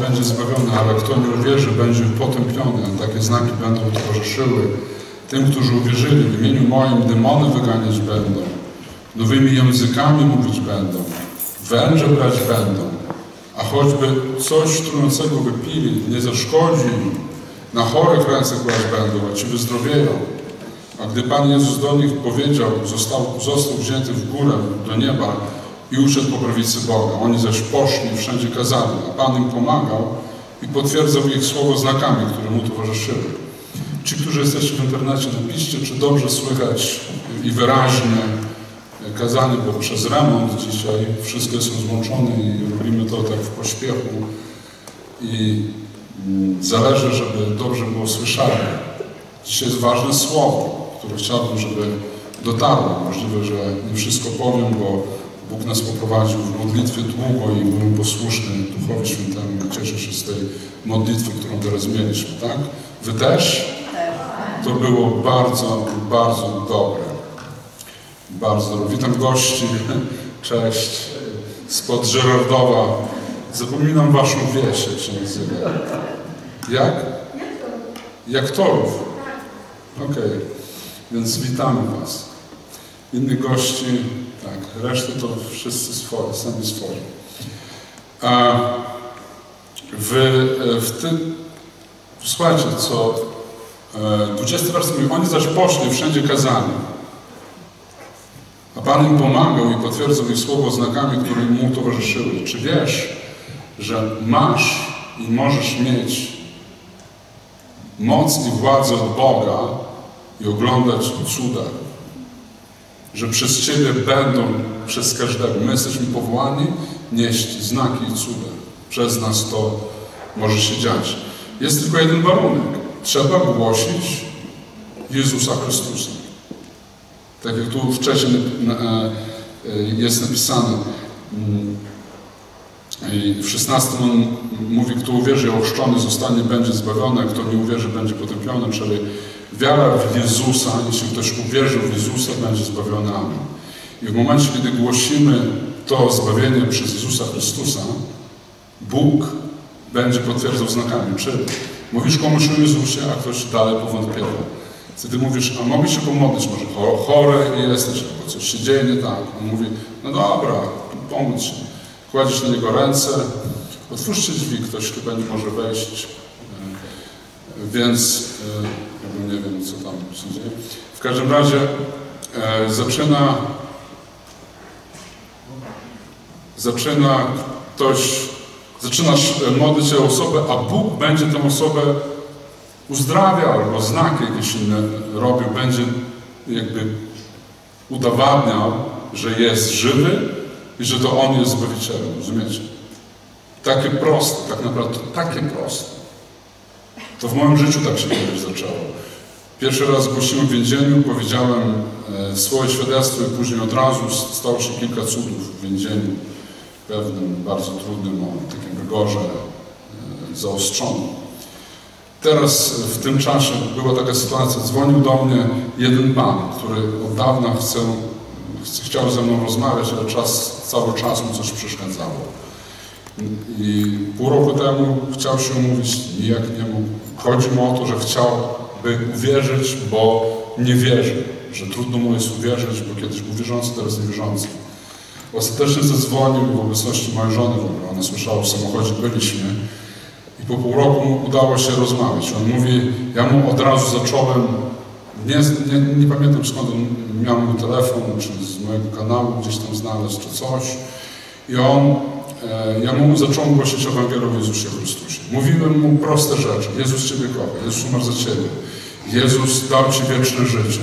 będzie zbawiony, ale kto nie uwierzy, będzie potępiony. A takie znaki będą towarzyszyły tym, którzy uwierzyli. W imieniu moim demony wyganiać będą, nowymi językami mówić będą, węże brać będą, a choćby coś trującego wypili, nie zaszkodzi im. Na chorych ręce kłaść będą, a ci wyzdrowieją. A gdy Pan Jezus do nich powiedział, został, został wzięty w górę do nieba i uszedł po prawicy Boga. Oni zaś poszli, wszędzie kazali, a Pan im pomagał i potwierdzał ich słowo znakami, które mu towarzyszyły. Ci, którzy jesteście w internecie, napiszcie, czy dobrze słychać i wyraźnie kazanie, bo przez remont dzisiaj wszystko jest rozłączone i robimy to tak w pośpiechu i mm, zależy, żeby dobrze było słyszane. Dzisiaj jest ważne słowo, które chciałbym, żeby dotarło. Możliwe, że nie wszystko powiem, bo Bóg nas poprowadził w modlitwie długo i byłem posłuszny Duchowi Świętemu i cieszę się z tej modlitwy, którą teraz mieliśmy, tak? Wy też? To było bardzo, bardzo dobre. Bardzo. Witam gości. Cześć. Spod Żerardowa. Zapominam waszą wieś, jak się nazywa. Jak? Jak torów. Okej. Więc witamy was. Innych gości, tak, resztę to wszyscy swoje, sami swoje. A w, w tym, słuchajcie, co e, 20 wers mówi, oni zaś poszli wszędzie kazani. A Pan im pomagał i potwierdzał ich słowo znakami, które mu towarzyszyły. Czy wiesz, że masz i możesz mieć moc i władzę od Boga i oglądać cuda? Że przez Ciebie będą, przez każdego. My jesteśmy powołani nieść znaki i cuda. Przez nas to może się dziać. Jest tylko jeden warunek. Trzeba głosić Jezusa Chrystusa. Tak jak tu wcześniej jest napisane. I w 16 on mówi, kto uwierzy, ochrzczony zostanie, będzie zbawiony, kto nie uwierzy, będzie potępiony, czyli wiara w Jezusa, jeśli ktoś uwierzy w Jezusa, będzie zbawiony. Amen. I w momencie, kiedy głosimy to zbawienie przez Jezusa Chrystusa, Bóg będzie potwierdzał znakami. Czyli mówisz komuś o Jezusie, a ktoś dalej powątpiewa. Wtedy mówisz, a mogę się pomodlić, może chory jesteś, albo coś się dzieje nie tak. On mówi, no dobra, pomóż się. Kładziesz na niego ręce, otwórzcie drzwi, ktoś chyba nie może wejść. Więc ja nie wiem, co tam się dzieje. W każdym razie e, zaczyna zaczyna ktoś, zaczynasz modlić się o osobę, a Bóg będzie tę osobę uzdrawiał, albo znaki jakieś inne robił, będzie jakby udowadniał, że jest żywy i że to On jest Zbawicielem, rozumiecie? Takie proste, tak naprawdę, takie proste. To w moim życiu tak się kiedyś zaczęło. Pierwszy raz głosiłem w więzieniu, powiedziałem e, swoje świadectwo i później od razu stało się kilka cudów w więzieniu, pewnym, bardzo trudnym, o takim rygorze e, zaostrzonym. Teraz w tym czasie była taka sytuacja, dzwonił do mnie jeden pan, który od dawna chce, chciał ze mną rozmawiać, ale czas, cały czas mu coś przeszkadzało. I pół roku temu chciał się umówić, nijak nie mógł. Chodzi mu o to, że chciałby uwierzyć, bo nie wierzy, że trudno mu jest uwierzyć, bo kiedyś był wierzący, teraz niewierzący. Ostatecznie zadzwonił w obecności mojej żony, w ogóle ona słyszała, w samochodzie byliśmy i po pół roku mu udało się rozmawiać. On mówi, ja mu od razu zacząłem, nie, nie, nie pamiętam skąd on miał mój telefon, czy z mojego kanału gdzieś tam znalazł, czy coś. I on, e, ja mu zacząłem głosić Ewangelię o Jezusie Chrystusie. Mówiłem mu proste rzeczy. Jezus Ciebie kocha, Jezus umarł za Ciebie. Jezus dał Ci wieczne życie.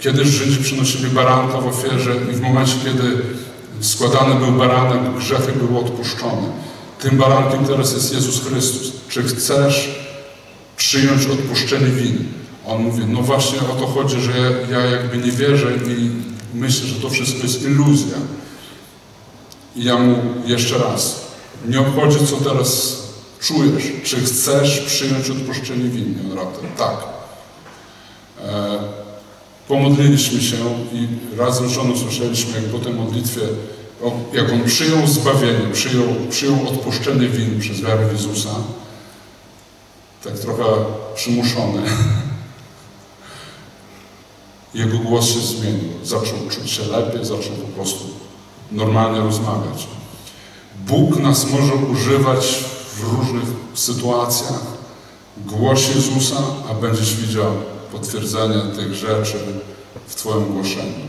Kiedyś Żydzi przynosili baranka w ofierze i w momencie, kiedy składany był baranek, grzechy były odpuszczone. Tym barankiem teraz jest Jezus Chrystus. Czy chcesz przyjąć odpuszczenie win? On mówi, no właśnie o to chodzi, że ja, ja jakby nie wierzę i myślę, że to wszystko jest iluzja. I ja mu jeszcze raz, nie obchodzi co teraz czujesz, czy chcesz przyjąć odpuszczenie winy. On raptem, tak. E, pomodliliśmy się i razem z żoną słyszeliśmy, jak po tej modlitwie, jak on przyjął zbawienie, przyjął, przyjął odpuszczenie win przez wiarę Jezusa, tak trochę przymuszony, jego głos się zmienił. Zaczął czuć się lepiej, zaczął po prostu normalnie rozmawiać. Bóg nas może używać w różnych sytuacjach. Głoś Jezusa, a będziesz widział potwierdzenie tych rzeczy w Twoim głoszeniu.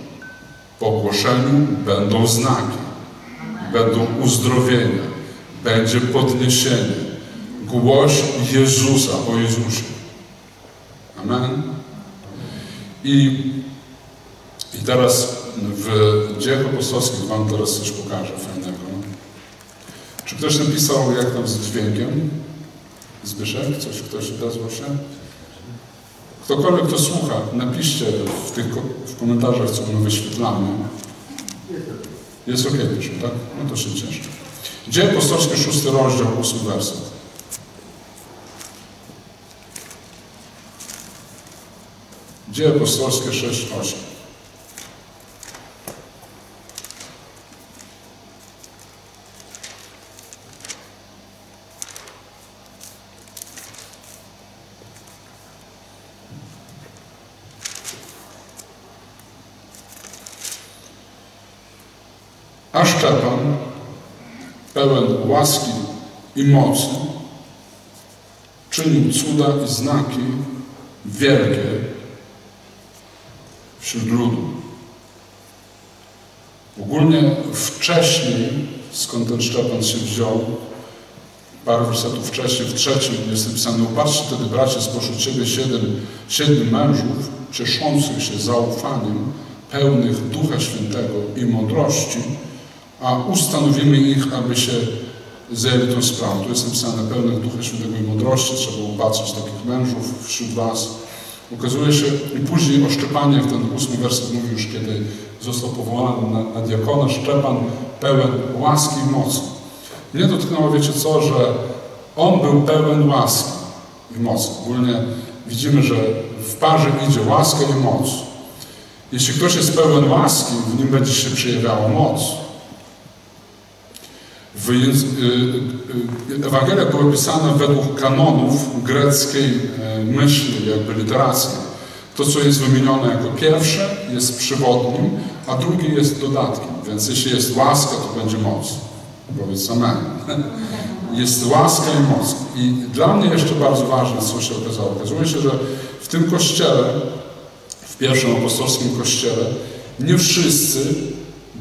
Po głoszeniu będą znaki, będą uzdrowienia, będzie podniesienie. Głoś Jezusa o Jezusie. Amen. I, i teraz w dziejach apostolskich Wam teraz coś pokażę fajnego. Czy ktoś napisał, jak tam z dźwiękiem? Zbyszek? Coś ktoś odezwał się? Ktokolwiek, kto słucha, napiszcie w tych w komentarzach, co my wyświetlamy. Jest ok, tak? No to się cieszę. Dzieje apostolskie, szósty rozdział, ósmy werset. Dzieje apostolskie 6, 8. A Szczepan, pełen łaski i mocy, czynił cuda i znaki wielkie wśród ludu. Ogólnie wcześniej, skąd ten Szczepan się wziął, parę wersetów wcześniej, w trzecim jest napisane, upatrzcie wtedy bracia spośród Ciebie siedem, siedmiu mężów, cieszących się zaufaniem, pełnych Ducha Świętego i mądrości, a ustanowimy ich, aby się zajęli tą sprawą. Tu jest napisane pełnych Ducha Świętego i mądrości, trzeba upatrzeć takich mężów wśród Was. Ukazuje się, i później o Szczepanie, w ten ósmy werset mówi już, kiedy został powołany na, na diakona, Szczepan pełen łaski i mocy. Mnie dotknęło, wiecie co, że on był pełen łaski i mocy. Ogólnie widzimy, że w parze idzie łaska i moc. Jeśli ktoś jest pełen łaski, w nim będzie się przejawiała moc. W y, y, Ewangelia były pisane według kanonów greckiej e, myśli, jakby literackiej. To, co jest wymienione jako pierwsze, jest przewodnim, a drugie jest dodatkiem. Więc jeśli jest łaska, to będzie moc. Powiedz amen. Jest łaska i moc. I dla mnie jeszcze bardzo ważne, co się okazało. Okazuje się, że w tym kościele, w pierwszym apostolskim kościele, nie wszyscy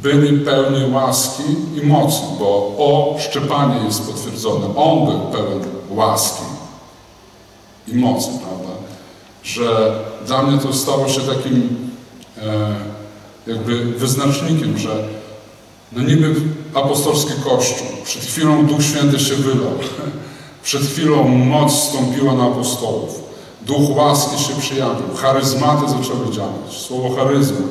byli pełni łaski i mocy, bo o Szczepanie jest potwierdzone. On był pełen łaski i mocy, prawda? Że dla mnie to stało się takim e, jakby wyznacznikiem, że no niby apostolski Kościół, przed chwilą Duch Święty się wylał, przed chwilą moc stąpiła na apostołów, Duch łaski się przyjawił, charyzmaty zaczęły działać, słowo charyzma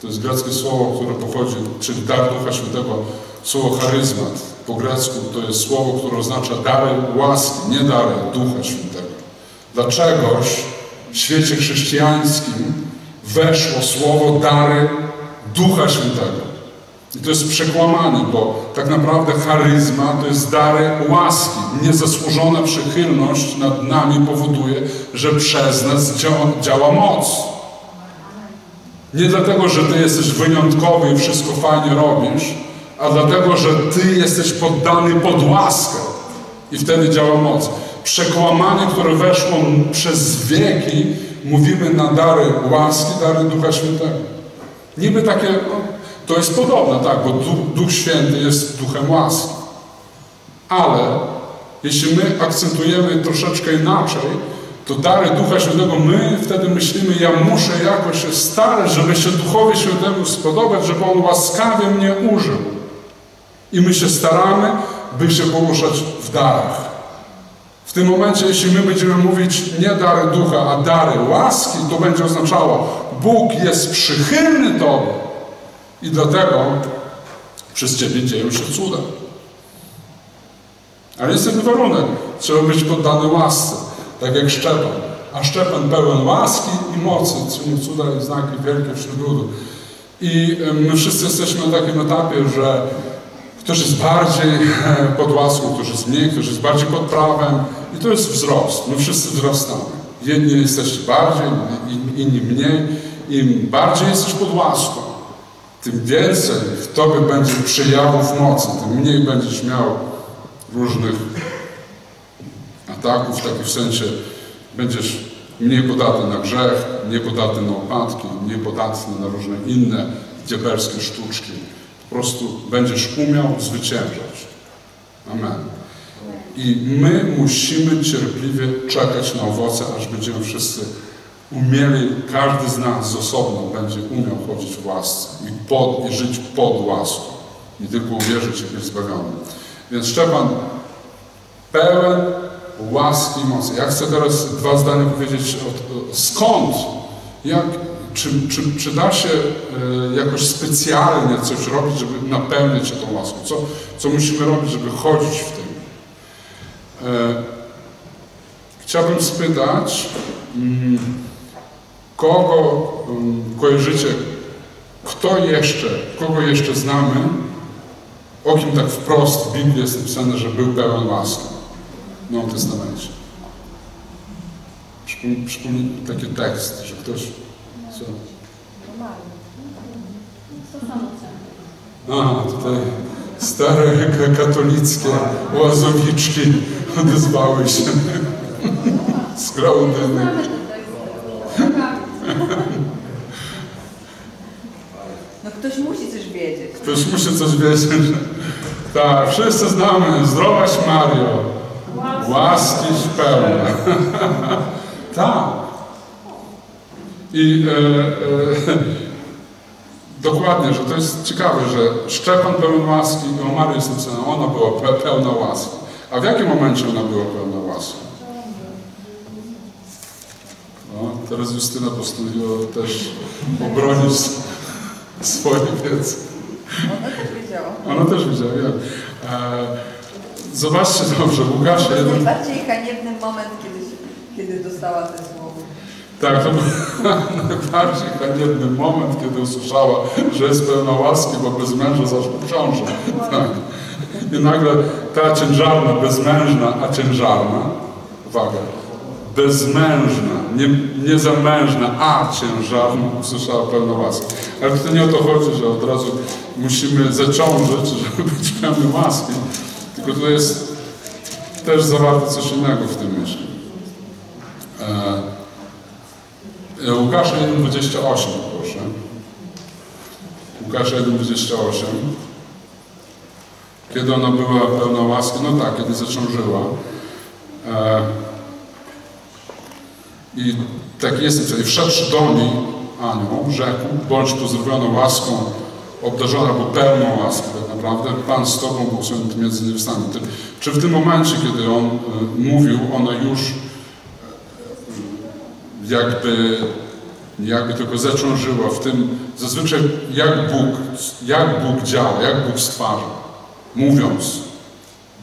to jest greckie słowo, które pochodzi, czyli dar Ducha Świętego, słowo charyzmat. Po grecku to jest słowo, które oznacza dary łaski, nie dary Ducha Świętego. Dlaczegoś w świecie chrześcijańskim weszło słowo dary Ducha Świętego. I to jest przekłamanie, bo tak naprawdę charyzma to jest dary łaski. Niezasłużona przychylność nad nami powoduje, że przez nas działa, działa moc. Nie dlatego, że Ty jesteś wyjątkowy i wszystko fajnie robisz, a dlatego, że Ty jesteś poddany pod łaskę. I wtedy działa moc. Przekłamanie, które weszło przez wieki, mówimy na dary łaski, dary Ducha Świętego. Niby takie, no, to jest podobne, tak, bo Duch, Duch Święty jest Duchem łaski. Ale jeśli my akcentujemy troszeczkę inaczej, to dary Ducha Świętego, my wtedy myślimy, ja muszę jakoś się starać, żeby się Duchowi Świętemu spodobać, żeby On łaskawie mnie użył. I my się staramy, by się poruszać w darach. W tym momencie, jeśli my będziemy mówić nie dary ducha, a dary łaski, to będzie oznaczało, Bóg jest przychylny Tobie i dlatego przez Ciebie dzieją się cuda. Ale jest jeden warunek. Trzeba być poddany łasce, tak jak Szczepan. A Szczepan pełen łaski i mocy, czynił cuda i znaki wielkie wśród ludu. I my wszyscy jesteśmy na takim etapie, że ktoś jest bardziej pod łaską, ktoś jest mniej, ktoś jest bardziej pod prawem. I to jest wzrost. My wszyscy wzrastamy. Jedni jesteście bardziej, inni mniej. Im bardziej jesteś pod łaską, tym więcej w Tobie będzie przejawów mocy, tym mniej będziesz miał różnych ataków, w takim sensie będziesz mniej podatny na grzech, mniej podatny na opadki, mniej podatny na różne inne diabelskie sztuczki. Po prostu będziesz umiał zwyciężać. Amen. I my musimy cierpliwie czekać na owoce, aż będziemy wszyscy umieli, każdy z nas z osobna będzie umiał chodzić w łasce i, pod, i żyć pod łaską. Nie tylko uwierzyć i być zbawiony. Więc Szczepan pełen łaski mocy. Ja chcę teraz dwa zdania powiedzieć skąd, jak, czy, czy, czy da się e, jakoś specjalnie coś robić, żeby napełnić się tą łaską? Co, co musimy robić, żeby chodzić w tym? E, chciałbym spytać, mm, kogo mm, kojarzycie, kto jeszcze, kogo jeszcze znamy, o kim tak wprost w Biblii jest napisane, że był pełen łaski w Nowym Testamencie. Przypomnij taki tekst, że ktoś... Co? A, tutaj stare katolickie łazowiczki odezwały się z Graudyny. No ktoś musi coś wiedzieć. Ktoś musi coś wiedzieć. Tak, wszyscy znamy. Zdrowaś Mario. Łaskiś pełna. tak. I e, e, dokładnie, że to jest ciekawe, że Szczepan pełen łaski i o Marii jest napisane, ona była pe pełna łaski. A w jakim momencie ona była pełna łaski? No, teraz Justyna postanowiła też obronić swoje wiedzy. Ona też wiedziała. Ona też wiedziała, ja. E, zobaczcie dobrze, Łukasz To jeden... najbardziej haniebny moment, kiedy, kiedy dostała te słowo. Tak, to był najbardziej haniebny moment, kiedy usłyszała, że jest pełna łaski, bo bez męża zaszła ciążę. Tak. I nagle ta ciężarna, bezmężna, a ciężarna, uwaga, bezmężna, nie, nie zamężna, a ciężarna usłyszała pełną łaskę. Ale to nie o to chodzi, że od razu musimy zaciążyć, żeby być pełnym łaski. Tylko tutaj jest też zawarte coś innego w tym myśli. E, Łukasza 1,28 proszę. Łukasza 1,28 Kiedy ona była pełna łaski? No tak, kiedy zaciążyła. E, I tak jest, czyli wszedłszy do niej anioł, rzekł, bądź pozdrowioną łaską, obdarzona, bo pełną łaskę tak naprawdę, Pan z Tobą błogosławiony między niewiastami. Czy w tym momencie, kiedy On y, mówił, ona już y, jakby, jakby tylko zaciążyła w tym, zazwyczaj jak Bóg, jak Bóg działa, jak Bóg stwarza. Mówiąc,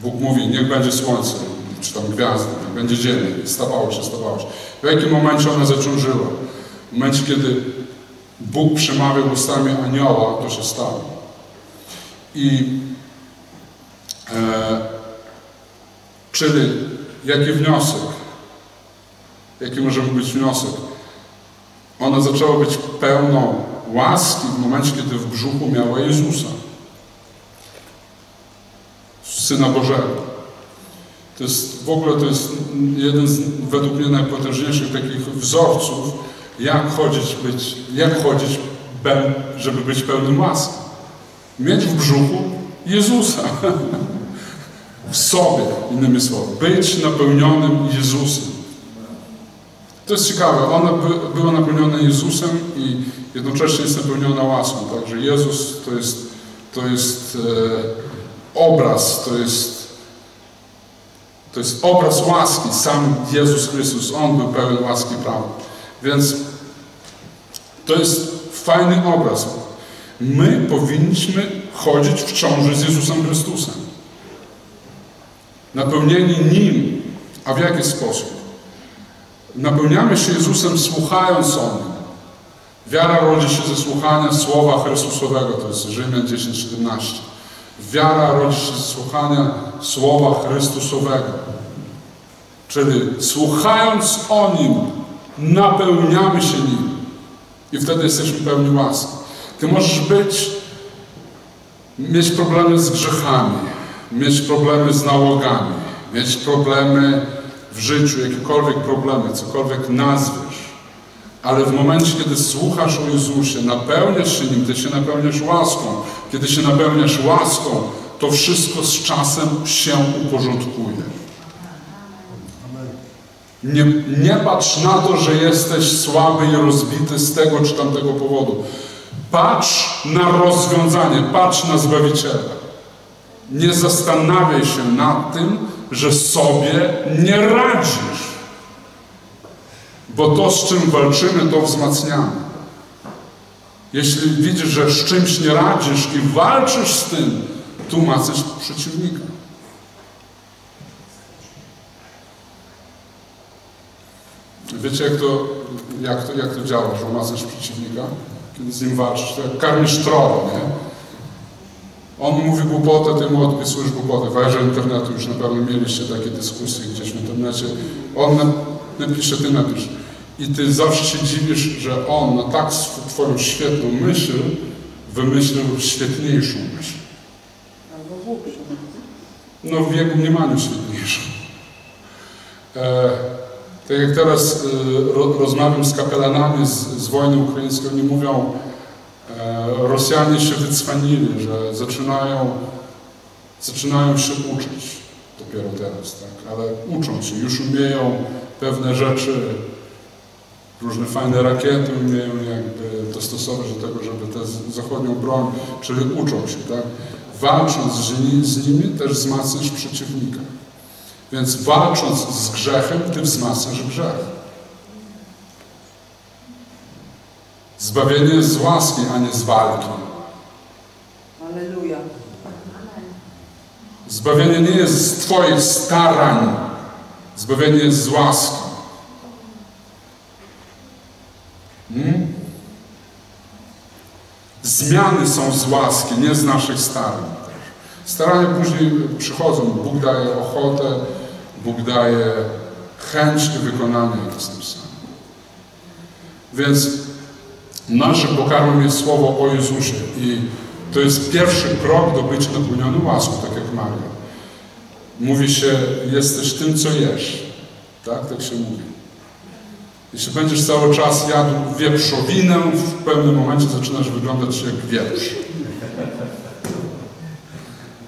Bóg mówi, niech będzie słońce, czy tam gwiazdy, niech będzie dzień, stawało się, stawało się. W jakim momencie ona zaciążyła? W momencie, kiedy Bóg przemawiał ustami anioła, to się stało. I e, czyli jaki wniosek? Jaki może być wniosek? Ona zaczęła być pełną łaski w momencie, kiedy w brzuchu miała Jezusa. Syna Bożego. To jest, w ogóle to jest jeden z według mnie najpotężniejszych takich wzorców, jak chodzić, być, jak chodzić, żeby być pełnym łaski. Mieć w brzuchu Jezusa. W sobie, innymi słowy. Być napełnionym Jezusem. To jest ciekawe. Ona by, była napełniona Jezusem i jednocześnie jest napełniona łaską. Także Jezus to jest, to jest e, obraz, to jest To jest obraz łaski. Sam Jezus Chrystus, On był pełen łaski prawa. Więc to jest fajny obraz. My powinniśmy chodzić w ciąży z Jezusem Chrystusem. Napełnieni Nim. A w jaki sposób? Napełniamy się Jezusem słuchając o Nim. Wiara rodzi się ze słuchania Słowa Chrystusowego, to jest Rzymian 10:17. Wiara rodzi się ze słuchania Słowa Chrystusowego. Czyli słuchając o Nim, napełniamy się Nim. I wtedy jesteśmy pełni łaski. Ty możesz być, mieć problemy z grzechami, mieć problemy z nałogami, mieć problemy w życiu, jakiekolwiek problemy, cokolwiek nazwiesz. Ale w momencie, kiedy słuchasz o Jezusie, napełniasz się Nim, Ty się napełniasz łaską. Kiedy się napełniasz łaską, to wszystko z czasem się uporządkuje. Nie, nie patrz na to, że jesteś słaby i rozbity z tego czy tamtego powodu. Patrz na rozwiązanie, patrz na Zbawiciela. Nie zastanawiaj się nad tym, że sobie nie radzisz. Bo to, z czym walczymy, to wzmacniamy. Jeśli widzisz, że z czymś nie radzisz i walczysz z tym, tu macasz przeciwnika. Wiecie, jak to, jak to, jak to działa, że macasz przeciwnika? Kiedy z nim walczysz, jak karmisz trolla, nie? On mówi głupotę, ty mu odpisujesz głupotę. W erze internetu już na pewno mieliście takie dyskusje gdzieś w internecie. On na- napisze, ty napisz. I ty zawsze się dziwisz, że on na tak twoją świetną myśl wymyślił świetniejszą myśl. Albo głupszy. No w jego mniemaniu świetniejszą. E, tak jak teraz e, ro, rozmawiam z kapelanami z, z wojny ukraińskiej, oni mówią, e, Rosjanie się wycwanili, że zaczynają, zaczynają się uczyć dopiero teraz, tak? ale uczą się, już umieją pewne rzeczy, różne fajne rakiety umieją jakby dostosować do tego, żeby tę zachodnią broń, czyli uczą się, tak? Walcząc z, ni- z nimi też wzmacniasz przeciwnika. Więc walcząc z grzechem, ty wzmacniasz grzech. Zbawienie jest z łaski, a nie z walki. Aleluja. Zbawienie nie jest z Twoich starań. Zbawienie jest z łaski. Hmm? Zmiany są z łaski, nie z naszych starań. Starania później przychodzą. Bóg daje ochotę, Bóg daje chęć i wykonanie, jak jest napisane. Więc naszym pokarmem jest słowo o Jezusie i to jest pierwszy krok do bycia napełnionym łaską, tak jak Maria. Mówi się, jesteś tym, co jesz. Tak? Tak się mówi. Jeśli będziesz cały czas jadł wieprzowinę, w pewnym momencie zaczynasz wyglądać jak wieprz.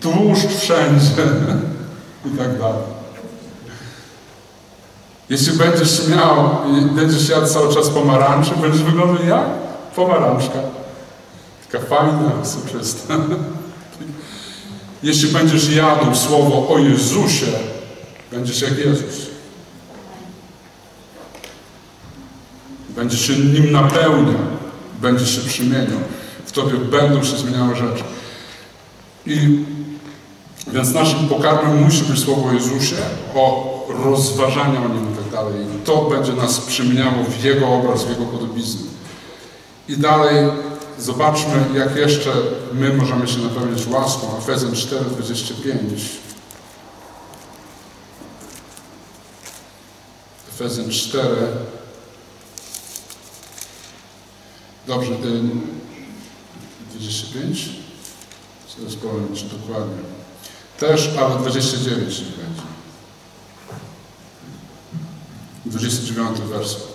Tłuszcz wszędzie i tak dalej. Jeśli będziesz miał będziesz jadł cały czas pomarańcze, będziesz wyglądał jak pomarańczka. Taka fajna, soczysta. Jeśli będziesz jadł słowo o Jezusie, będziesz jak Jezus. Będziesz się nim napełniał, będziesz się przemieniał. W tobie będą się zmieniały rzeczy. I więc naszym pokarmem musi być słowo o Jezusie, o rozważaniu o nim i tak dalej. I to będzie nas przemieniało w Jego obraz, w Jego podobiznę. I dalej zobaczmy, jak jeszcze my możemy się napełniać łaską. Efezjan 4,25. Efezjan 4. Dobrze, y, 25? Zaraz powiem Ci dokładnie. Też, ale 29 nie będzie. 29 werset.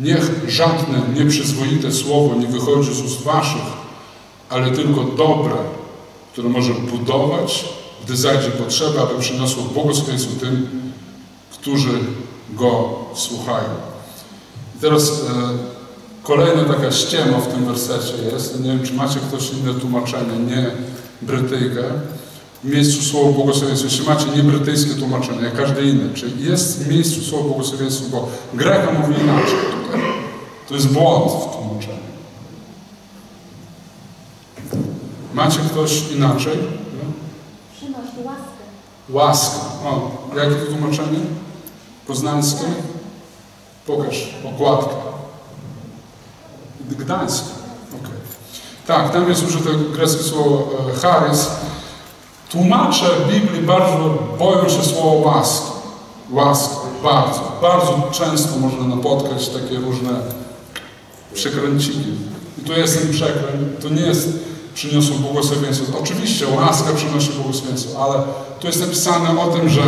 Niech żadne nieprzyzwoite słowo nie wychodzi z ust waszych, ale tylko dobre, które może budować, gdy zajdzie potrzeba, aby przyniosło błogosławieństwo tym, którzy go słuchają. I teraz e, kolejna taka ściema w tym wersecie jest. Nie wiem, czy macie ktoś inne tłumaczenie, nie Brytyjkę. W miejscu słowo błogosławieństwo. Jeśli macie nie brytyjskie tłumaczenie, jak każde inne, czy jest w miejscu słowo błogosławieństwo, bo Greka mówi inaczej tutaj. To jest błąd w tłumaczeniu. Macie ktoś inaczej? No? Przynosi łaskę. Łaska. O, jakie to tłumaczenie? Poznańskie? Pokaż okładkę. Gdańskie. Okej. Tak, tam jest użyte greckie słowo e, charis. Tłumacze Biblii bardzo boją się słowa łaski. Łaska. Bardzo. Bardzo często można napotkać takie różne przekręciki. I tu jest ten przekręt. To nie jest przyniosło błogosławieństwo. Oczywiście łaska przynosi błogosławieństwo, ale tu jest napisane o tym, że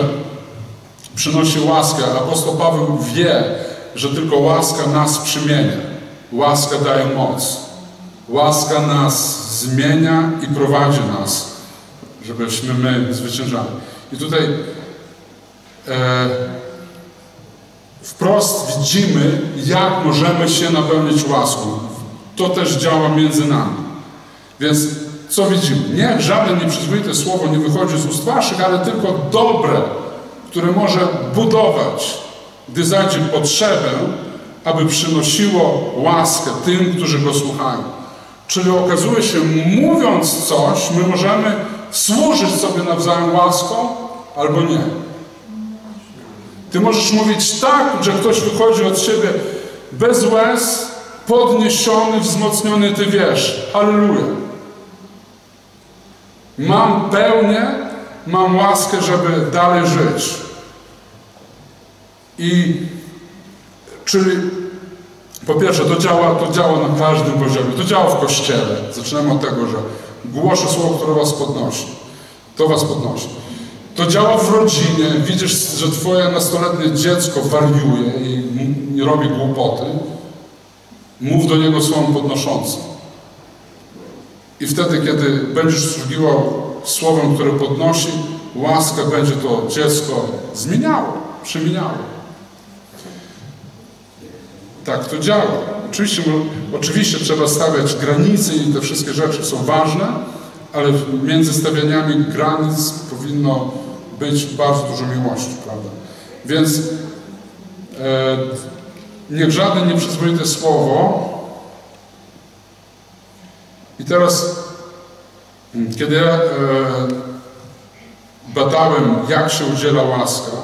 przynosi łaskę. Apostoł Paweł wie, że tylko łaska nas przemienia. Łaska daje moc. Łaska nas zmienia i prowadzi nas, żebyśmy my zwyciężali. I tutaj e, wprost widzimy, jak możemy się napełnić łaską. To też działa między nami. Więc co widzimy? Nie, żadne nieprzyzwoite słowo nie wychodzi z ust waszych, ale tylko dobre, które może budować, gdy zajdzie potrzebę, aby przynosiło łaskę tym, którzy go słuchają. Czyli okazuje się, mówiąc coś, my możemy służyć sobie nawzajem łaską albo nie. Ty możesz mówić tak, że ktoś wychodzi od siebie bez łez, podniesiony, wzmocniony, ty wiesz. Halleluja. Mam pełnię, mam łaskę, żeby dalej żyć. I czyli po pierwsze, to działa, to działa na każdym poziomie. To działa w kościele. Zaczynamy od tego, że głoszę słowo, które was podnosi. To was podnosi. To działa w rodzinie. Widzisz, że twoje nastoletnie dziecko wariuje i, robi głupoty. Mów do niego słowem podnoszącym. I wtedy, kiedy będziesz sługiwał słowem, które podnosi, łaska będzie to dziecko zmieniało, przemieniało. Tak to działa. Oczywiście, oczywiście trzeba stawiać granice i te wszystkie rzeczy są ważne, ale między stawianiami granic powinno być bardzo dużo miłości, prawda? Więc e, niech żadne nieprzyzwoite słowo i teraz, kiedy ja e, badałem, jak się udziela łaska,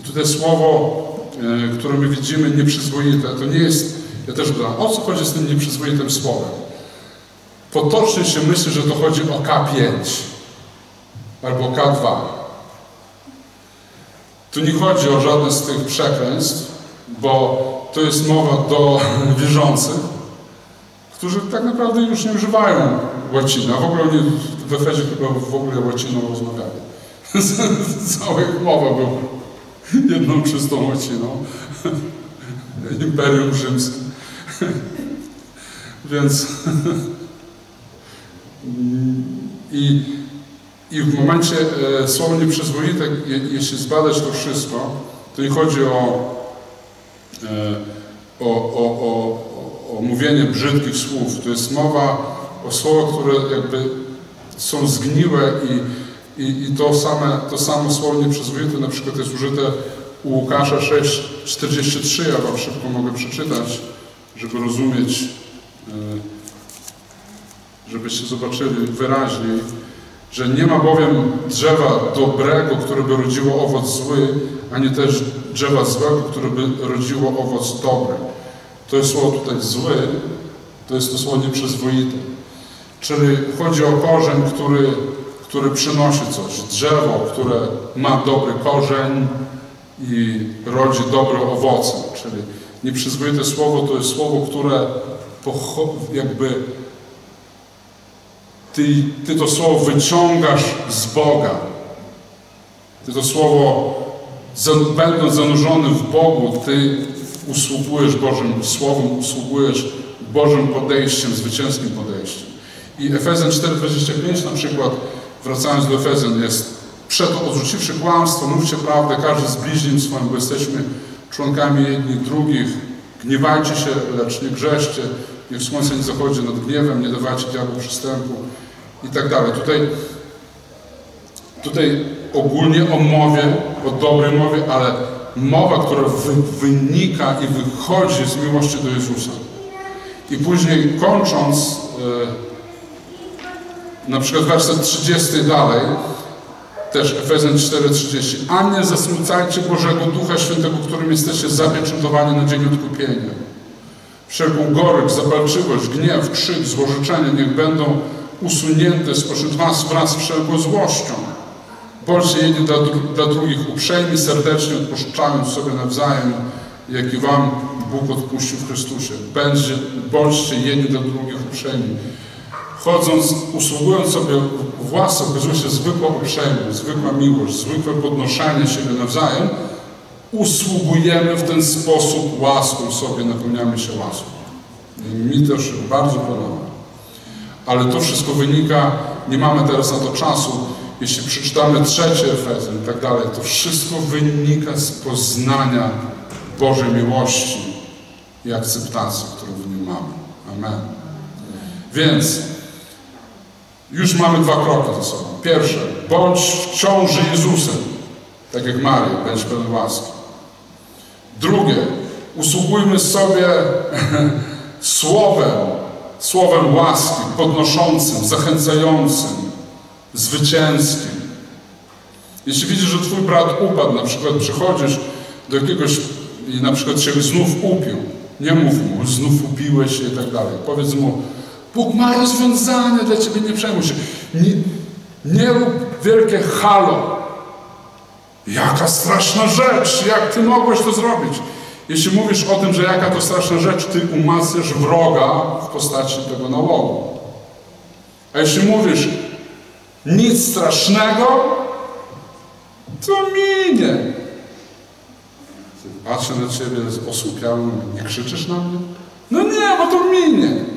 i tutaj słowo, e, które my widzimy, nieprzyzwoite, to nie jest, ja też badałem, o co chodzi z tym nieprzyzwoitym słowem? Potocznie się myśli, że to chodzi o K5 albo K2. Tu nie chodzi o żadne z tych przekleństw, bo to jest mowa do wierzących, którzy tak naprawdę już nie używają łaciny, a w ogóle oni w Efezie chyba w ogóle łaciną rozmawiali. Cała ich mowa była jedną czystą łaciną. Imperium Rzymskie. Więc i, i w momencie e, słowo nieprzyzwoite, je, jeśli zbadać to wszystko, to nie chodzi o, e, o, o, o, o mówienie brzydkich słów. To jest mowa o słowach, które jakby są zgniłe i, i, i to, same, to samo słowo nieprzyzwoite na przykład jest użyte u Łukasza 6,43. Ja Wam szybko mogę przeczytać, żeby rozumieć, e, żebyście zobaczyli wyraźniej, że nie ma bowiem drzewa dobrego, które by rodziło owoc zły, ani też drzewa złego, które by rodziło owoc dobry. To jest słowo tutaj zły, to jest to słowo nieprzyzwoite. Czyli chodzi o korzeń, który, który przynosi coś. Drzewo, które ma dobry korzeń i rodzi dobre owoce. Czyli nieprzyzwoite słowo to jest słowo, które jakby ty, ty to słowo wyciągasz z Boga. Ty to słowo, będąc zanurzony w Bogu, ty usługujesz Bożym Słowem, usługujesz Bożym podejściem, zwycięskim podejściem. I Efezjan 4,25 na przykład, wracając do Efezjan, jest przeto odrzuciwszy kłamstwo, mówcie prawdę, każdy z bliźnim swoim, bo jesteśmy członkami jedni drugich. Gniewajcie się, lecz nie grzeszcie. Niech słońce nie zachodzi nad gniewem, nie dawajcie diabłu przystępu i tak dalej. Tutaj Tutaj ogólnie o mowie, o dobrej mowie, ale mowa, która wy, wynika i wychodzi z miłości do Jezusa. I później kończąc, e, na przykład werset 30 dalej, też Efezjan 4:30. A nie zasmucajcie Bożego Ducha Świętego, którym jesteście zapieczętowani na dzień odkupienia. Wszelką gorycz, zapalczywość, gniew, krzyk, złożyczenie niech będą usunięte spośród was wraz z wszelką złością. Bądźcie jedni dla, dla drugich uprzejmi, serdecznie odpuszczając sobie nawzajem, jak i wam Bóg odpuścił w Chrystusie. Będzie, bądźcie jedni dla drugich uprzejmi. Chodząc, usługując sobie włas, okazuje się zwykła uprzejmość, zwykła miłość, zwykłe podnoszenie siebie nawzajem, usługujemy w ten sposób łaską sobie, napełniamy się łaską. I mi to się bardzo podoba. Ale to wszystko wynika, nie mamy teraz na to czasu, jeśli przeczytamy trzecie Efezjan i tak dalej, to wszystko wynika z poznania Bożej miłości i akceptacji, którą w nim mamy. Amen. Więc już mamy dwa kroki za sobą. Pierwsze, bądź w ciąży Jezusem, tak jak Maria, bądź pełen łaski. Drugie, usługujmy sobie słowem, słowem łaski, podnoszącym, zachęcającym, zwycięskim. Jeśli widzisz, że twój brat upadł, na przykład przychodzisz do jakiegoś i na przykład się znów upił, nie mów mu, znów upiłeś się i tak dalej. Powiedz mu, Bóg ma rozwiązanie dla ciebie, nie przejmuj się. Nie, nie rób wielkie halo. Jaka straszna rzecz, jak ty mogłeś to zrobić? Jeśli mówisz o tym, że jaka to straszna rzecz, ty umacniasz wroga w postaci tego nałogu. A jeśli mówisz nic strasznego, to minie. Patrzę na ciebie osłupiały, nie krzyczysz na mnie? No nie, bo to minie.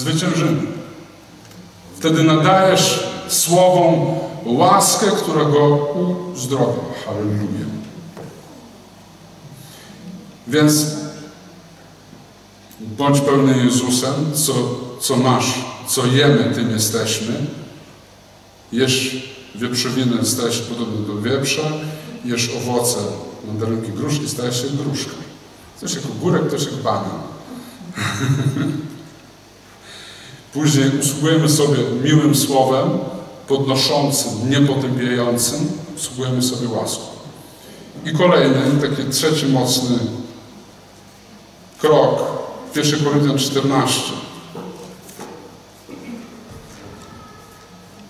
Zwyciężymy. Wtedy nadajesz słowom łaskę, która go uzdrowia. Hallelujah. Więc bądź pełny Jezusem, co, co masz, co jemy, tym jesteśmy. Jesz wieprzowinę, stajesz się podobny do wieprza, jesz owoce, mandarynki, gruszki, stajesz się gruszką. Coś jak ogórek, ktoś jak banan. Później usługujemy sobie miłym słowem, podnoszącym, niepotępiającym, usługujemy sobie łaską. I kolejny, taki trzeci mocny krok, 1 Koryntian 14.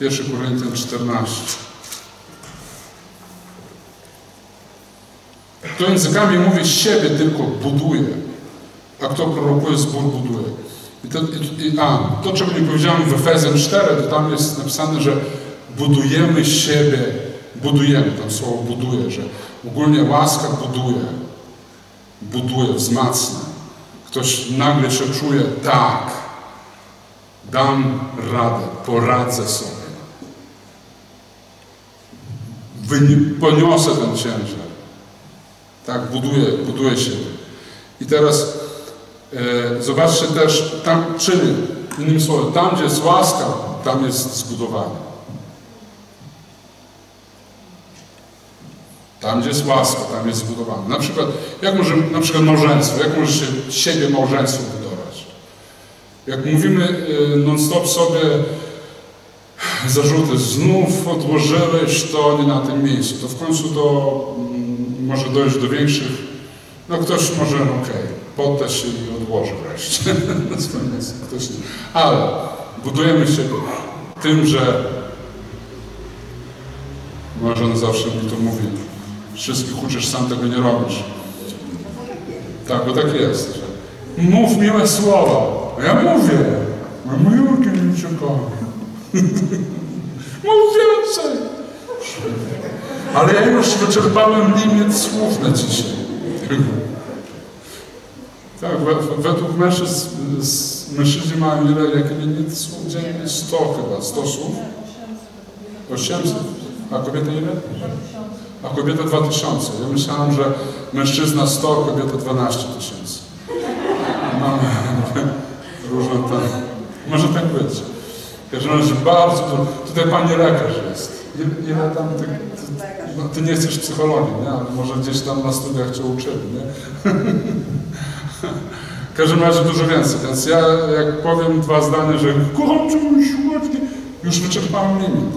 1 Koryntian 14. Kto językami mówi siebie tylko buduje, a kto prorokuje zbór buduje. To, a, to, czego nie powiedziałem w Efezjan 4, to tam jest napisane, że budujemy siebie, budujemy, tam słowo buduje, że ogólnie łaska buduje, buduje, wzmacnia. Ktoś nagle się czuje, tak, dam radę, poradzę sobie. Poniosę ten ciężar. Tak, buduję, buduję siebie. I teraz zobaczcie też, tam, czyli, innymi słowy, tam gdzie jest łaska, tam jest zbudowanie. Tam, gdzie jest łaska, tam jest zbudowane. Na przykład, jak może, na przykład małżeństwo, jak może się siebie małżeństwo budować? Jak mówimy y, non-stop sobie zarzuty, znów odłożyłeś to nie na tym miejscu, to w końcu to mm, może dojść do większych, no ktoś może, okej, podda się i odłoży wreszcie ale budujemy siebie tym, że Marzena zawsze mi to mówi, wszystkich uczysz, sam tego nie robisz. Tak, bo tak jest. Że mów miłe słowa. Ja mówię. A miłki mi się. Mów więcej. Ale ja już wyczerpałem limit słów na dzisiaj. Tak, we, według mężczyzn, mężczyźni mają ile, jaki limit słów dziennie? 100 chyba, 100 słów? 800. A kobieta ile? A kobieta 2000. Ja myślałem, że mężczyzna 100, kobieta 12 tysięcy. Mamy różne te... Może tak być. W każdym razie bardzo. Tutaj pani lekarz jest. Ile, tam ty, Lekarz. no, ty nie chcesz psychologii, nie? Ale może gdzieś tam na studiach cię uczyli, nie? W każdym razie dużo więcej, więc ja jak powiem dwa zdania, że kocham cię mój słodki, już wyczerpałem limit.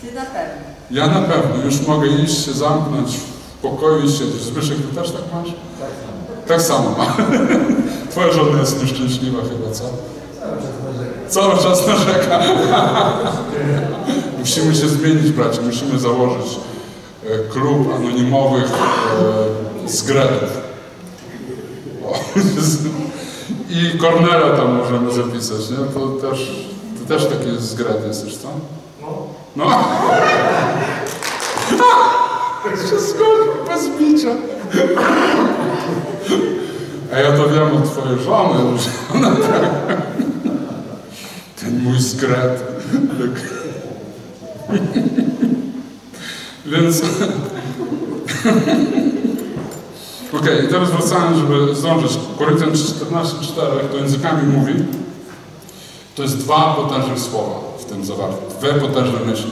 Ty na pewno. Ja na pewno już mogę iść się zamknąć w pokoju i siedzieć. Zbyszek, ty też tak masz? Tak samo ma. Twoja żona jest nieszczęśliwa chyba, co? Cały czas narzeka. Musimy się zmienić, bracie. Musimy założyć e, klub anonimowych e, zgredów. I Kornela tam możemy zapisać, nie? To też, to też taki zgred jesteś, co? No. się zgodził bez bicia. A ja to wiem od twojej żony, że ona tak... Ten mój skret. Więc... Okej, i teraz wracając, żeby zdążyć. Koryntian 14,4 to językami mówi. To jest dwa potężne słowa w tym zawarte. Dwie potężne myśli.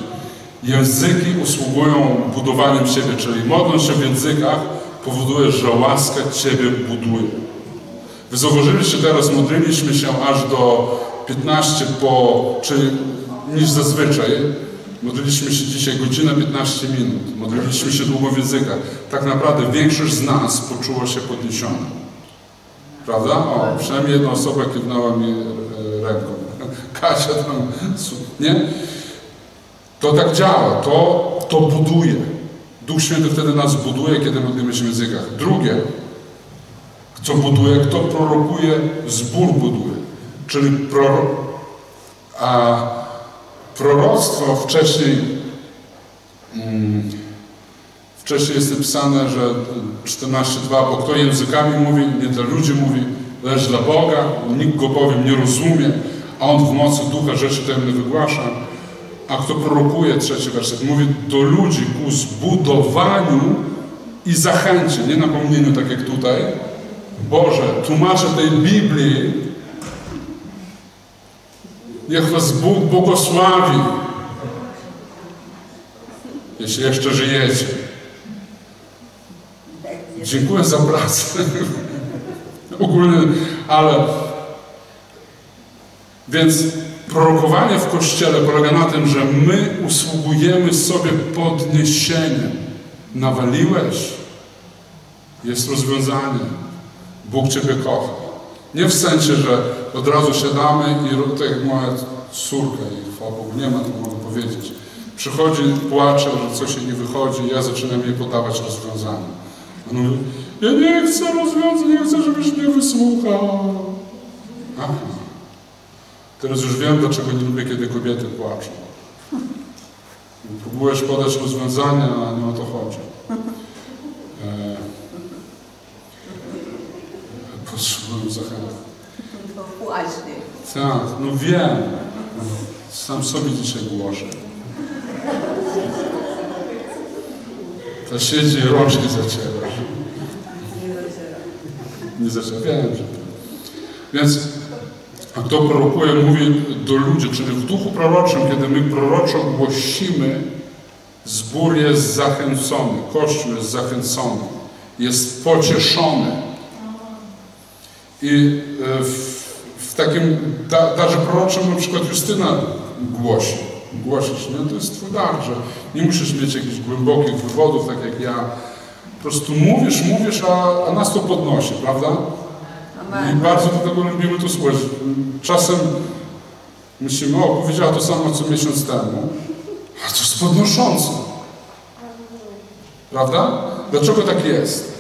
Języki usługują budowaniem siebie, czyli modląc się w językach powoduje, że łaska Ciebie buduje. Wy zauważyliście teraz, modliliśmy się aż do 15 po, czyli niż zazwyczaj. Modliliśmy się dzisiaj godzinę 15 minut. Modliliśmy się długo w językach. Tak naprawdę większość z nas poczuła się podniesiona. Prawda? O, przynajmniej jedna osoba kiwnęła mi e, ręką. Kasia tam, nie? To tak działa, to, to buduje. Duch Święty wtedy nas buduje, kiedy modlimy się w językach. Drugie, co buduje, kto prorokuje, zbór buduje. Czyli proro, a proroctwo wcześniej, mm, wcześniej jest napisane, że 14.2, bo kto językami mówi, nie dla ludzi mówi, lecz dla Boga, nikt go bowiem nie rozumie, a on w mocy ducha rzeczy tajemne wygłasza. A kto prorokuje, trzeci werset, mówi do ludzi ku zbudowaniu i zachęcie, nie napomnieniu, tak jak tutaj. Boże, tłumaczę tej Biblii, niech was Bóg błogosławi, jeśli jeszcze żyjecie. Dziękuję za pracę. Ogólnie, ale więc prorokowanie w Kościele polega na tym, że my usługujemy sobie podniesieniem. Nawaliłeś, jest rozwiązanie. Bóg Ciebie kocha. Nie w sensie, że od razu siadamy i tak jak moja córka, i chwała Bogu, nie ma, to mogę powiedzieć. Przychodzi, płacze, że coś jej nie wychodzi, ja zaczynam jej podawać rozwiązanie. On mówi, ja nie chcę rozwiązań, nie chcę, żebyś mnie wysłuchał. Aha. Teraz już wiem, dlaczego nie lubię, kiedy kobiety płaczą. Próbujesz podać rozwiązania, a nie o to chodzi. E... Zachęty. To właśnie. Tak, no wiem. Sam sobie dzisiaj głoszę. Ta siedzi rączki zaciera. Nie. Wiem, że Więc a kto prorokuje, mówi do ludzi, czyli w duchu proroczym, kiedy my proroczo głosimy, zbór jest zachęcony, Kościół jest zachęcony, jest pocieszony. I takim da, darze proroczym na przykład Justyna głosi. Głosisz, nie? To jest twój dar, że nie musisz mieć jakichś głębokich wywodów, tak jak ja. Po prostu mówisz, mówisz, a, a nas to podnosi, prawda? I bardzo do tego lubimy to słuchać. Czasem myślimy, o, powiedziała to samo co miesiąc temu, a to jest podnoszące. Prawda? Dlaczego tak jest?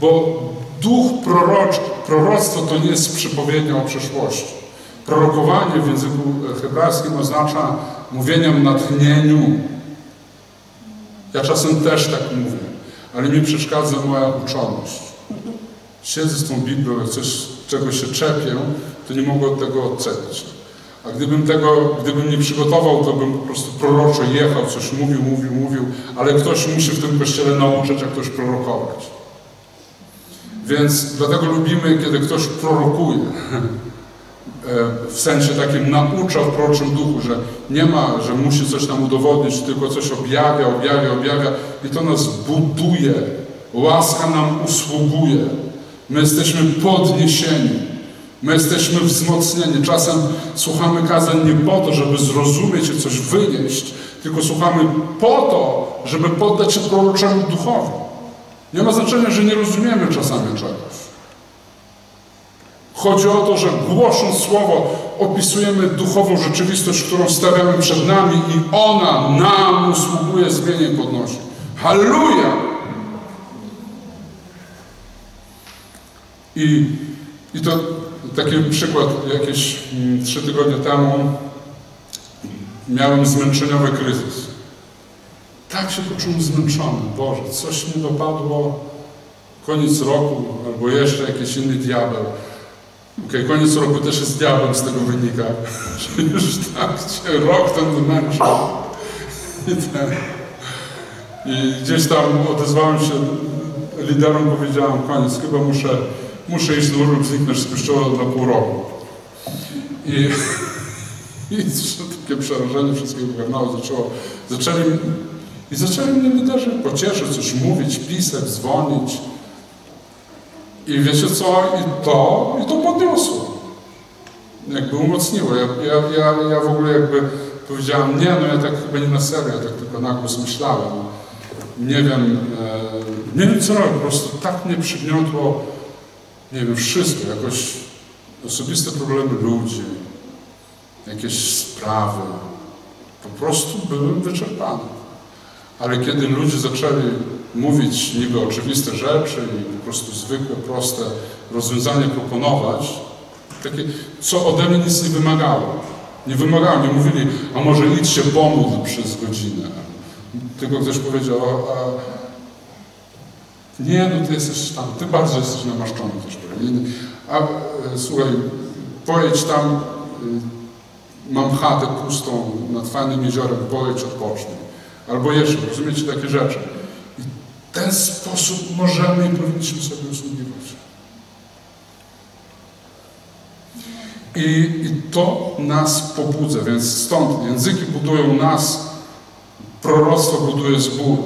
Bo duch prorocz, proroctwo to nie jest przypowiednia o przyszłości. Prorokowanie w języku hebrajskim oznacza mówienie w natchnieniu. Ja czasem też tak mówię, ale mi przeszkadza moja uczoność. Siedzę z tą Biblią, jak coś, czegoś się czepię, to nie mogę od tego odcepić. A gdybym tego, gdybym nie przygotował, to bym po prostu proroczo jechał, coś mówił, mówił, mówił, ale ktoś musi w tym kościele nauczyć, jak ktoś prorokować. Więc dlatego lubimy, kiedy ktoś prorokuje. e, w sensie takim naucza w proroczym duchu, że nie ma, że musi coś nam udowodnić, tylko coś objawia, objawia, objawia i to nas buduje. Łaska nam usługuje. My jesteśmy podniesieni. My jesteśmy wzmocnieni. Czasem słuchamy kazań nie po to, żeby zrozumieć i coś wynieść, tylko słuchamy po to, żeby poddać się proroczemu duchowi. Nie ma znaczenia, że nie rozumiemy czasami czegoś. Chodzi o to, że głosząc Słowo opisujemy duchową rzeczywistość, którą stawiamy przed nami i ona nam usługuje, zmienia i podnosi. Halleluja! I, I to taki przykład, jakieś mm, trzy tygodnie temu miałem zmęczeniowy kryzys. Tak się poczułem zmęczony. Boże, coś mi dopadło, koniec roku, albo jeszcze jakiś inny diabeł. Okej, koniec roku też jest diabeł z tego wynika, że już tak się rok ten wymęczył. I, I gdzieś tam odezwałem się liderom, powiedziałem, koniec, chyba muszę, muszę iść na urlop, zniknąć z kościoła pół roku. I, i takie przerażenie wszystkiego ogarnęło, zaczęło, zaczęli, i zaczęli mnie liderzy pocieszyć, coś mówić, pisać, dzwonić. I wiecie co? I to, i to podniosło. Jakby umocniło. Ja, ja, ja, ja w ogóle jakby powiedziałem, nie, no ja tak chyba nie na serio, ja tak tylko na głos myślałem. Nie wiem, e, nie wiem co robię, po prostu tak mnie przygniotło, nie wiem, wszystko, jakoś osobiste problemy ludzi, jakieś sprawy. Po prostu byłem wyczerpany. Ale kiedy ludzie zaczęli mówić niby oczywiste rzeczy i po prostu zwykłe, proste rozwiązania proponować, takie, co ode mnie nic nie wymagało. Nie wymagało, nie mówili, a może idź się pomódl przez godzinę. Tylko ktoś powiedział, a, nie, no ty jesteś tam, ty bardzo jesteś namaszczony też. A e, słuchaj, pojedź tam, e, mam chatę pustą nad fajnym jeziorem, pojedź odpocznij. Albo jeszcze, rozumiecie takie rzeczy. I w ten sposób możemy i powinniśmy sobie usługiwać. I, I to nas pobudza, więc stąd języki budują nas, proroctwo buduje zbór.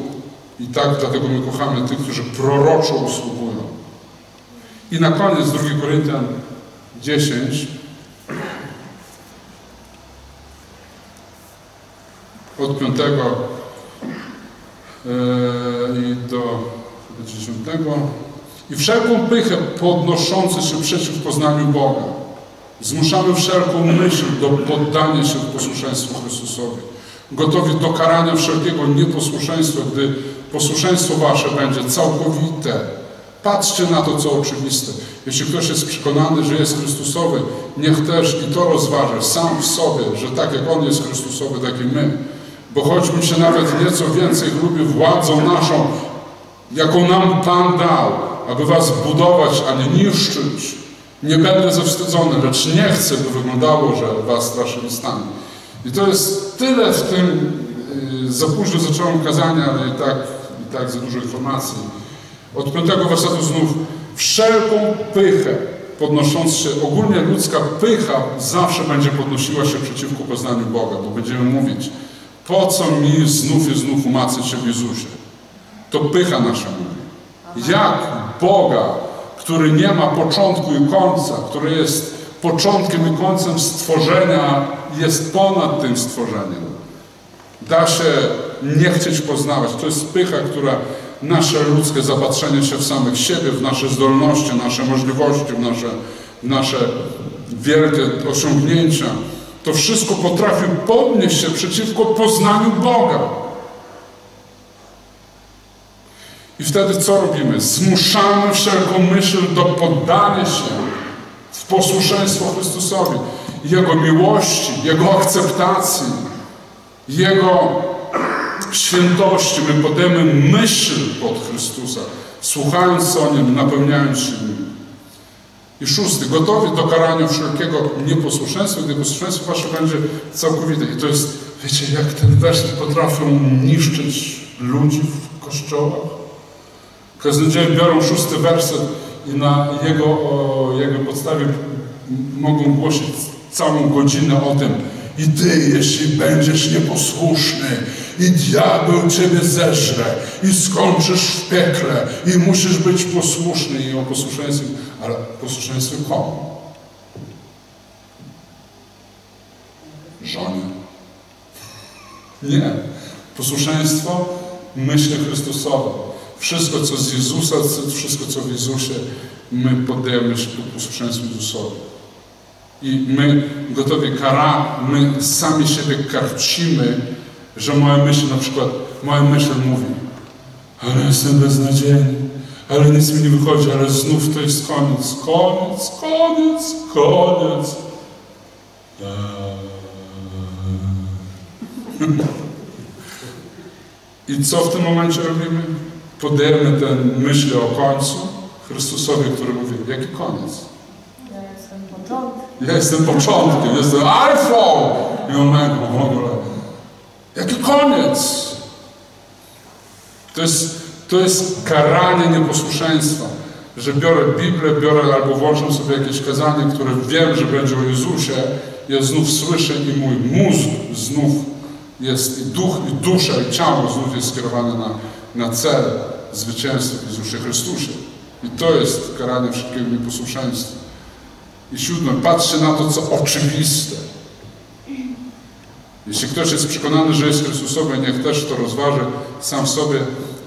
I tak dlatego my kochamy tych, którzy proroczo usługują. I na koniec 2 Koryntian 10 od 5 i do dziesiątego. I wszelką pychę podnoszącą się przeciw poznaniu Boga. Zmuszamy wszelką myśl do poddania się posłuszeństwu Chrystusowi. Gotowi do karania wszelkiego nieposłuszeństwa, gdy posłuszeństwo wasze będzie całkowite. Patrzcie na to, co oczywiste. Jeśli ktoś jest przekonany, że jest Chrystusowy, niech też i to rozważy sam w sobie, że tak jak On jest Chrystusowy, tak i my bo choćbym się nawet nieco więcej lubił władzą naszą, jaką nam Pan dał, aby was budować, a nie niszczyć, nie będę zawstydzony, lecz nie chcę, by wyglądało, że was straszyli stan. I to jest tyle w tym, yy, za późno zacząłem kazanie, ale i tak, i tak za dużo informacji. Od piątego wersetu znów, wszelką pychę podnosząc się, ogólnie ludzka pycha zawsze będzie podnosiła się przeciwko poznaniu Boga, bo będziemy mówić, po co mi znów i znów umacniać się w Jezusie? To pycha nasza mówi. Jak Boga, który nie ma początku i końca, który jest początkiem i końcem stworzenia, jest ponad tym stworzeniem. Da się nie chcieć poznawać. To jest pycha, która nasze ludzkie zapatrzenie się w samych siebie, w nasze zdolności, nasze możliwości, w nasze, w nasze wielkie osiągnięcia, to wszystko potrafi podnieść się przeciwko poznaniu Boga. I wtedy co robimy? Zmuszamy wszelką myśl do poddania się w posłuszeństwo Chrystusowi, Jego miłości, Jego akceptacji, Jego świętości. My podejmujemy myśl pod Chrystusa, słuchając o Nim, napełniając się Nim. I szósty, gotowi do karania wszelkiego nieposłuszeństwa, gdy posłuszeństwo wasze będzie całkowite. I to jest, wiecie, jak ten werset potrafią niszczyć ludzi w kościołach. Kaznodzieje biorą szósty werset i na jego, o, jego podstawie mogą głosić całą godzinę o tym i ty, jeśli będziesz nieposłuszny i diabeł ciebie zeżre i skończysz w piekle i musisz być posłuszny i o posłuszeństwie, ale posłuszeństwie komu? Żonie? Nie. Posłuszeństwo myśli Chrystusowe. Wszystko, co z Jezusa, wszystko, co w Jezusie, my poddajemy się posłuszeństwu Jezusowi. I my gotowi kara, my sami siebie karcimy, że moja myśl na przykład, moja myśl mówi, ale jestem beznadziejny, ale nic mi nie wychodzi, ale znów to jest koniec, koniec, koniec, koniec. I co w tym momencie robimy? Podajemy te myśli o końcu Chrystusowi, który mówi, jaki koniec? Ja jestem początek. Ja jestem początkiem, jestem alfą i omegą w ogóle. Jaki koniec? To jest, to jest karanie nieposłuszeństwa. Że biorę Biblię, biorę albo włączam sobie jakieś kazanie, które wiem, że będzie o Jezusie, ja znów słyszę i mój mózg znów jest, i duch, i dusza, i ciało znów jest skierowane na, na cel zwycięstwa w Jezusie Chrystusie. I to jest karanie wszystkiego nieposłuszeństwa. I siódme, patrzy na to, co oczywiste. Jeśli ktoś jest przekonany, że jest Chrystusowy, niech też to rozważy sam w sobie,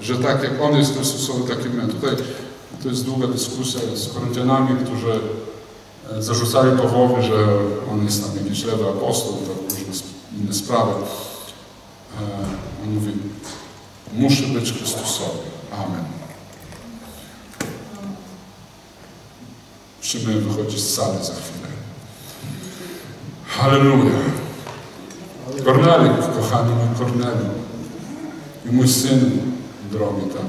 że tak jak On jest Chrystusowy, tak i my. Tutaj to jest długa dyskusja z Koryntianami, którzy e, zarzucali Pawłowi, że on jest tam jakiś lewy apostoł, to różne inne sprawy. E, On mówi, muszę być Chrystusowy. Amen. Musimy wychodzić z sali za chwilę. Halleluja. Kornelik, kochany mój Korneliu i mój syn drogi tam,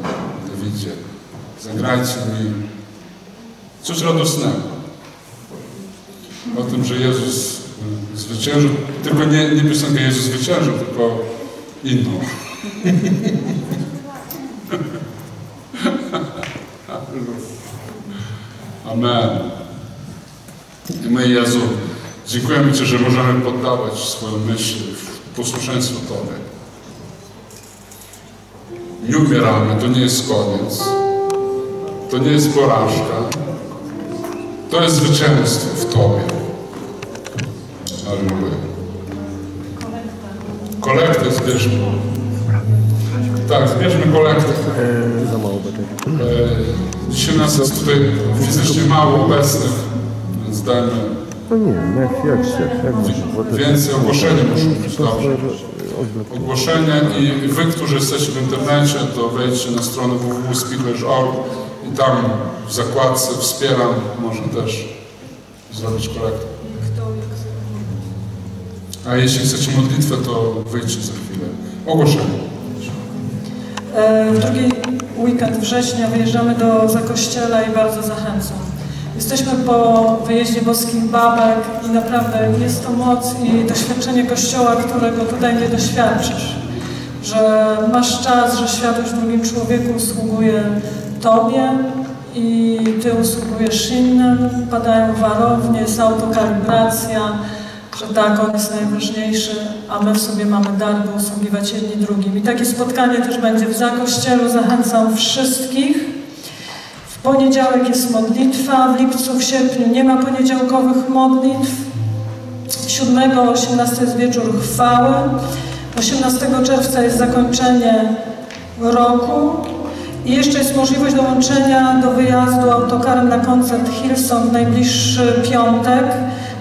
Dawidzie, zagrajcie mi coś radosnego. O tym, że Jezus y, zwyciężył, tylko nie, nie piosenkę Jezus zwyciężył, tylko inną. Amen. I my, Jezu, dziękujemy Ci, że możemy poddawać swoje myśli w posłuszeństwo Tobie. Nie umieramy, to nie jest koniec. To nie jest porażka. To jest zwycięstwo w Tobie. Alleluja. Kolektę zbierzmy. Tak, zbierzmy kolektę. Za mało. E, Dzisiaj nas jest tutaj fizycznie mało obecnych, więc dajmy No nie, jak, jak się, jak to- Więcej ogłoszenia muszą być, dobrze. ogłoszenia i wy, którzy jesteście w internecie, to wejdźcie na stronę www.speakers.org i tam w zakładce wspieram można też zrobić korektę. Kto jak sobie. A jeśli chcecie modlitwę, to wyjdźcie za chwilę. Ogłoszenie. E, W drugi weekend września wyjeżdżamy do Zakościela i bardzo zachęcam. Jesteśmy po wyjeździe boskich babek i naprawdę jest to moc i doświadczenie Kościoła, którego tutaj nie doświadczysz. Że masz czas, że światłość w drugim człowieku usługuje Tobie i Ty usługujesz innym, padają warownie, jest autokalibracja, że tak, On jest najważniejszy, a my w sobie mamy dar, by usługiwać jedni drugim. I takie spotkanie też będzie w Zakościelu. Zachęcam wszystkich. Poniedziałek jest modlitwa, w lipcu, w sierpniu nie ma poniedziałkowych modlitw. 7, 18 jest wieczór chwały. 18 czerwca jest zakończenie roku. I jeszcze jest możliwość dołączenia do wyjazdu autokarem na koncert Hillsong w najbliższy piątek.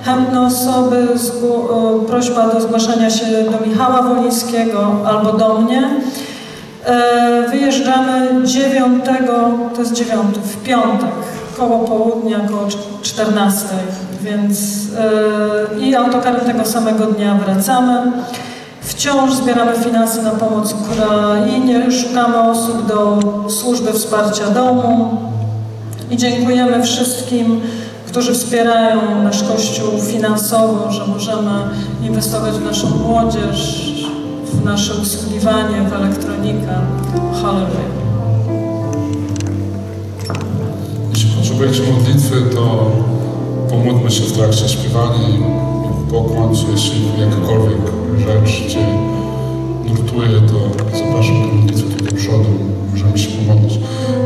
Chętne osoby, e, prośba do zgłaszania się do Michała Wolińskiego albo do mnie. E, Wyjeżdżamy 9, to jest 9, w piątek, koło południa, koło cz- 14, więc e, i autokarem tego samego dnia wracamy. Wciąż zbieramy finanse na pomoc Ukrainie, szukamy osób do służby wsparcia domu i dziękujemy wszystkim, którzy wspierają nasz Kościół finansowo, że możemy inwestować w naszą młodzież, w nasze usługiwanie, w elektronikę. Halleluja. Jeśli potrzebujecie modlitwy, to pomódlmy się w trakcie śpiewania i po końcu, jeśli jakakolwiek rzecz Cię nurtuje, to zapraszam do modlitwy tu do przodu, możemy się pomodlić.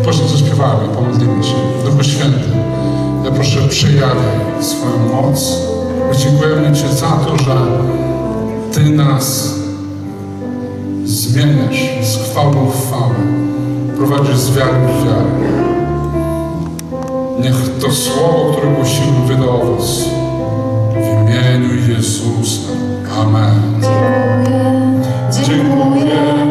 Później zaśpiewamy, pomodlimy się. Duchu Święty, ja proszę przejawiaj swoją moc. My dziękujemy Ci za to, że Ty nas zmieniasz z chwały w chwałę. Prowadzisz z wiary w wiarę. Niech to słowo, które głosimy, wyda owoc. W imieniu Jezusa. Amen. Dziękuję, bo